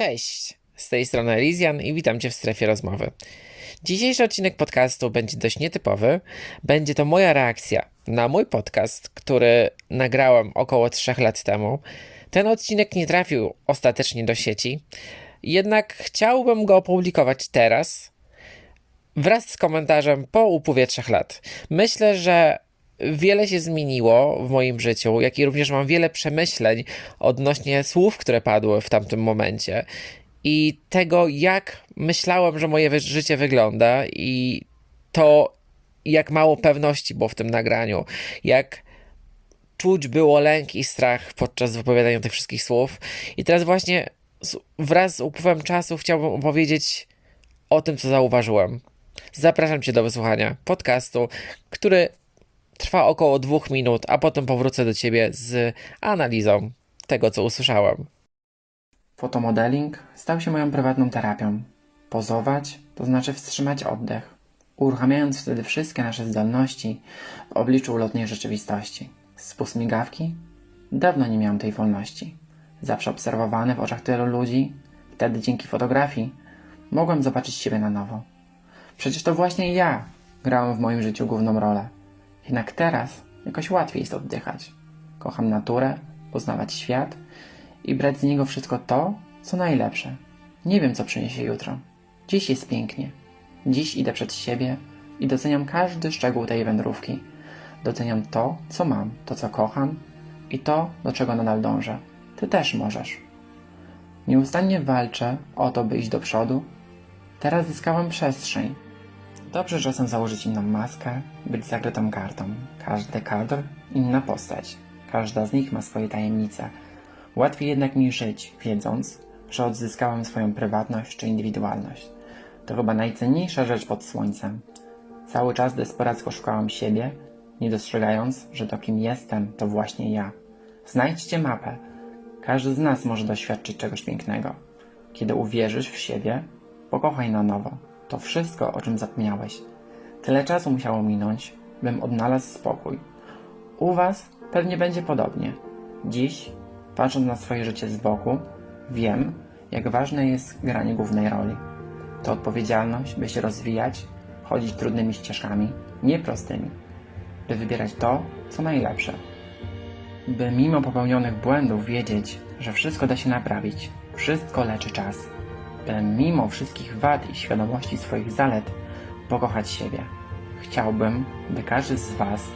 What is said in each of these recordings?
Cześć, z tej strony Elizian i witam Cię w strefie rozmowy. Dzisiejszy odcinek podcastu będzie dość nietypowy. Będzie to moja reakcja na mój podcast, który nagrałem około 3 lat temu. Ten odcinek nie trafił ostatecznie do sieci, jednak chciałbym go opublikować teraz wraz z komentarzem po upływie 3 lat. Myślę, że wiele się zmieniło w moim życiu, jak i również mam wiele przemyśleń odnośnie słów, które padły w tamtym momencie i tego, jak myślałem, że moje życie wygląda i to, jak mało pewności było w tym nagraniu, jak czuć było lęk i strach podczas wypowiadania tych wszystkich słów. I teraz właśnie wraz z upływem czasu chciałbym opowiedzieć o tym, co zauważyłem. Zapraszam Cię do wysłuchania podcastu, który trwa około dwóch minut, a potem powrócę do Ciebie z analizą tego, co usłyszałem. Fotomodeling stał się moją prywatną terapią. Pozować to znaczy wstrzymać oddech, uruchamiając wtedy wszystkie nasze zdolności w obliczu ulotnej rzeczywistości. Spust migawki? Dawno nie miałem tej wolności. Zawsze obserwowany w oczach tylu ludzi, wtedy dzięki fotografii mogłem zobaczyć siebie na nowo. Przecież to właśnie ja grałem w moim życiu główną rolę. Jednak teraz jakoś łatwiej jest oddychać. Kocham naturę, poznawać świat i brać z niego wszystko to, co najlepsze. Nie wiem, co przyniesie jutro. Dziś jest pięknie. Dziś idę przed siebie i doceniam każdy szczegół tej wędrówki. Doceniam to, co mam, to, co kocham i to, do czego nadal dążę. Ty też możesz. Nieustannie walczę o to, by iść do przodu. Teraz zyskałem przestrzeń. Dobrze czasem założyć inną maskę, być zakrytą kartą. Każdy kadr, inna postać. Każda z nich ma swoje tajemnice. Łatwiej jednak mi żyć, wiedząc, że odzyskałem swoją prywatność czy indywidualność. To chyba najcenniejsza rzecz pod słońcem. Cały czas desperacko szukałem siebie, nie dostrzegając, że to kim jestem, to właśnie ja. Znajdźcie mapę. Każdy z nas może doświadczyć czegoś pięknego. Kiedy uwierzysz w siebie, pokochaj na nowo. To wszystko, o czym zapomniałeś. Tyle czasu musiało minąć, bym odnalazł spokój. U Was pewnie będzie podobnie. Dziś, patrząc na swoje życie z boku, wiem, jak ważne jest granie głównej roli. To odpowiedzialność, by się rozwijać, chodzić trudnymi ścieżkami, nie prostymi, by wybierać to, co najlepsze. By mimo popełnionych błędów wiedzieć, że wszystko da się naprawić, wszystko leczy czas mimo wszystkich wad i świadomości swoich zalet pokochać siebie. Chciałbym, by każdy z Was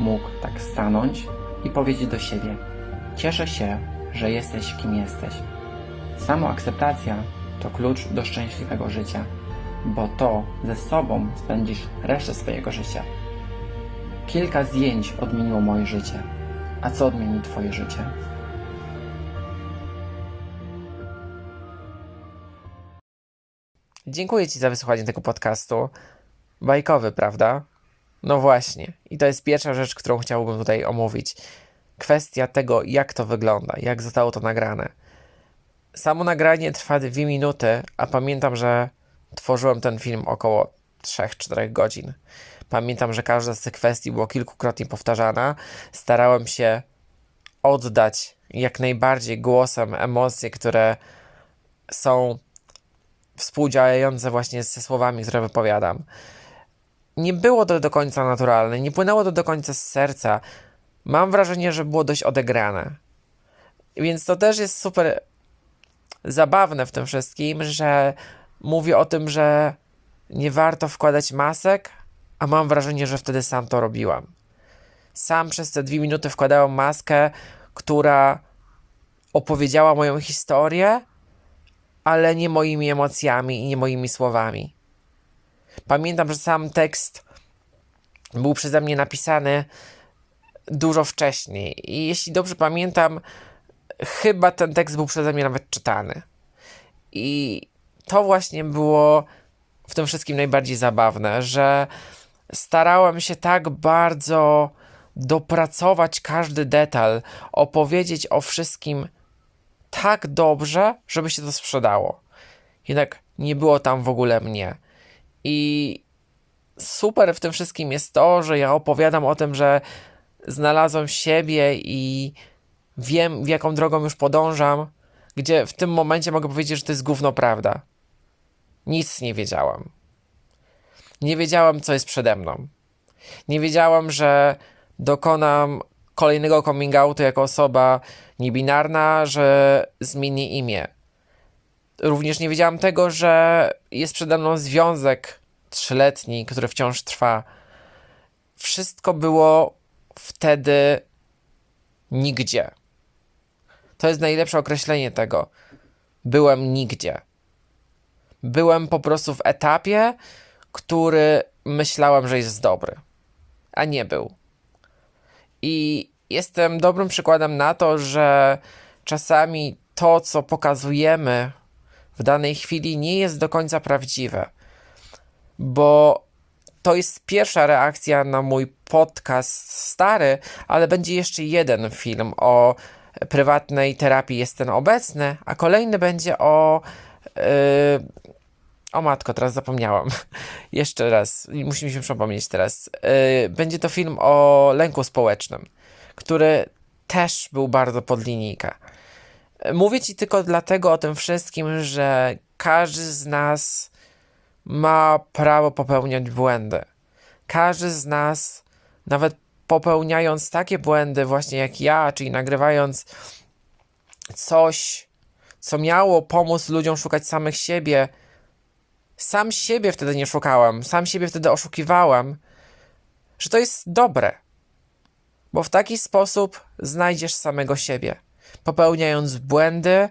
mógł tak stanąć i powiedzieć do siebie: Cieszę się, że jesteś kim jesteś. Samoakceptacja to klucz do szczęśliwego życia, bo to ze sobą spędzisz resztę swojego życia. Kilka zdjęć odmieniło moje życie. A co odmieni Twoje życie? Dziękuję Ci za wysłuchanie tego podcastu. Bajkowy, prawda? No właśnie. I to jest pierwsza rzecz, którą chciałbym tutaj omówić. Kwestia tego, jak to wygląda, jak zostało to nagrane. Samo nagranie trwa dwie minuty, a pamiętam, że tworzyłem ten film około 3-4 godzin. Pamiętam, że każda z tych kwestii była kilkukrotnie powtarzana. Starałem się oddać jak najbardziej głosem emocje, które są współdziałające właśnie ze słowami, które wypowiadam. Nie było to do końca naturalne, nie płynęło to do końca z serca. Mam wrażenie, że było dość odegrane. Więc to też jest super zabawne w tym wszystkim, że mówię o tym, że nie warto wkładać masek, a mam wrażenie, że wtedy sam to robiłam. Sam przez te dwie minuty wkładałem maskę, która opowiedziała moją historię, ale nie moimi emocjami i nie moimi słowami. Pamiętam, że sam tekst był przeze mnie napisany dużo wcześniej i jeśli dobrze pamiętam, chyba ten tekst był przeze mnie nawet czytany. I to właśnie było w tym wszystkim najbardziej zabawne, że starałem się tak bardzo dopracować każdy detal, opowiedzieć o wszystkim tak dobrze, żeby się to sprzedało. Jednak nie było tam w ogóle mnie. I super w tym wszystkim jest to, że ja opowiadam o tym, że znalazłem siebie i wiem, w jaką drogą już podążam, gdzie w tym momencie mogę powiedzieć, że to jest gówno prawda. Nic nie wiedziałam. Nie wiedziałam, co jest przede mną. Nie wiedziałam, że dokonam kolejnego coming outu jako osoba niebinarna, że zmienię imię. Również nie wiedziałam tego, że jest przede mną związek trzyletni, który wciąż trwa. Wszystko było wtedy nigdzie. To jest najlepsze określenie tego. Byłem nigdzie. Byłem po prostu w etapie, który myślałem, że jest dobry, a nie był. I jestem dobrym przykładem na to, że czasami to, co pokazujemy w danej chwili, nie jest do końca prawdziwe. Bo to jest pierwsza reakcja na mój podcast stary, ale będzie jeszcze jeden film o prywatnej terapii jest ten obecny, a kolejny będzie o. Yy, o matko, teraz zapomniałam. Jeszcze raz, musimy się przypomnieć teraz. Yy, będzie to film o lęku społecznym, który też był bardzo pod linijka. Mówię ci tylko dlatego o tym wszystkim, że każdy z nas ma prawo popełniać błędy. Każdy z nas, nawet popełniając takie błędy, właśnie jak ja, czyli nagrywając coś, co miało pomóc ludziom szukać samych siebie, sam siebie wtedy nie szukałem, sam siebie wtedy oszukiwałem, że to jest dobre. Bo w taki sposób znajdziesz samego siebie, popełniając błędy,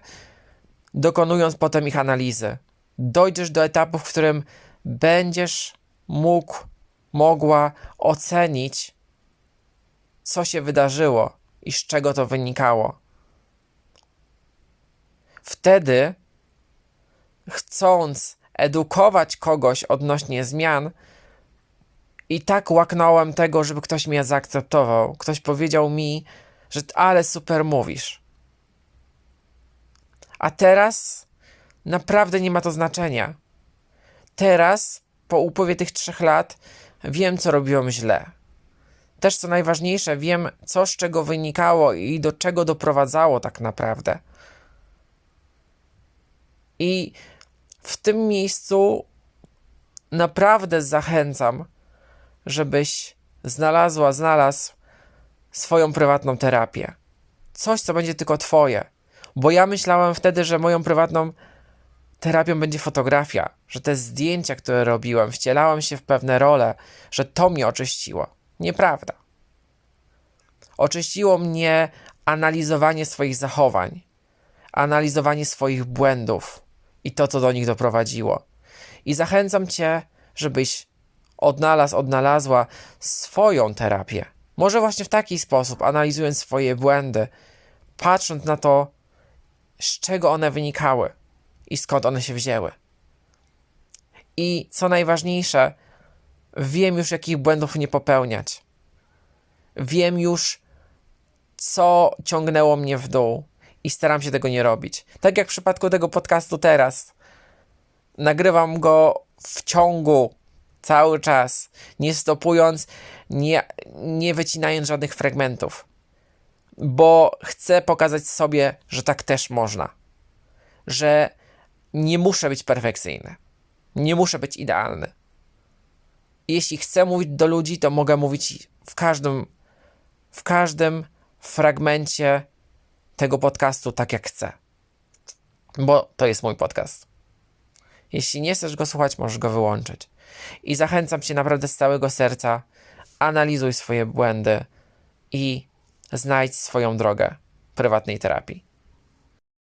dokonując potem ich analizy. Dojdziesz do etapu, w którym będziesz mógł, mogła ocenić, co się wydarzyło i z czego to wynikało. Wtedy, chcąc edukować kogoś odnośnie zmian, i tak łaknąłem tego, żeby ktoś mnie zaakceptował. Ktoś powiedział mi, że ale super mówisz. A teraz naprawdę nie ma to znaczenia. Teraz, po upływie tych trzech lat, wiem, co robiłem źle. Też co najważniejsze, wiem, co z czego wynikało i do czego doprowadzało tak naprawdę. I w tym miejscu naprawdę zachęcam, żebyś znalazła, znalazł swoją prywatną terapię. Coś, co będzie tylko twoje. Bo ja myślałem wtedy, że moją prywatną terapią będzie fotografia, że te zdjęcia, które robiłem, wcielałem się w pewne role, że to mnie oczyściło. Nieprawda. Oczyściło mnie analizowanie swoich zachowań, analizowanie swoich błędów i to, co do nich doprowadziło. I zachęcam Cię, żebyś odnalazł, odnalazła swoją terapię. Może właśnie w taki sposób, analizując swoje błędy, patrząc na to, z czego one wynikały i skąd one się wzięły. I co najważniejsze, wiem już, jakich błędów nie popełniać. Wiem już, co ciągnęło mnie w dół i staram się tego nie robić. Tak jak w przypadku tego podcastu teraz. Nagrywam go w ciągu cały czas, nie stopując, nie, nie wycinając żadnych fragmentów, bo chcę pokazać sobie, że tak też można, że nie muszę być perfekcyjny, nie muszę być idealny. Jeśli chcę mówić do ludzi, to mogę mówić w każdym, w każdym fragmencie tego podcastu tak jak chcę, bo to jest mój podcast. Jeśli nie chcesz go słuchać, możesz go wyłączyć. I zachęcam cię naprawdę z całego serca, analizuj swoje błędy i znajdź swoją drogę prywatnej terapii.